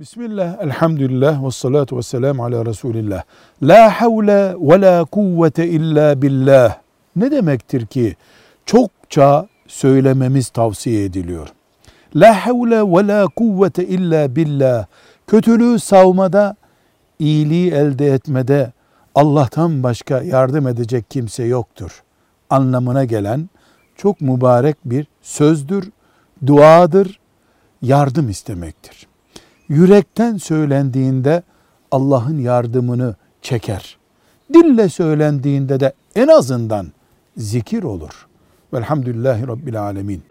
Bismillah, elhamdülillah, ve salatu ve selamu ala Resulillah. La havle ve la kuvvete illa billah. Ne demektir ki? Çokça söylememiz tavsiye ediliyor. La havle ve la kuvvete illa billah. Kötülüğü savmada, iyiliği elde etmede Allah'tan başka yardım edecek kimse yoktur. Anlamına gelen çok mübarek bir sözdür, duadır, yardım istemektir yürekten söylendiğinde Allah'ın yardımını çeker. Dille söylendiğinde de en azından zikir olur. Velhamdülillahi Rabbil Alemin.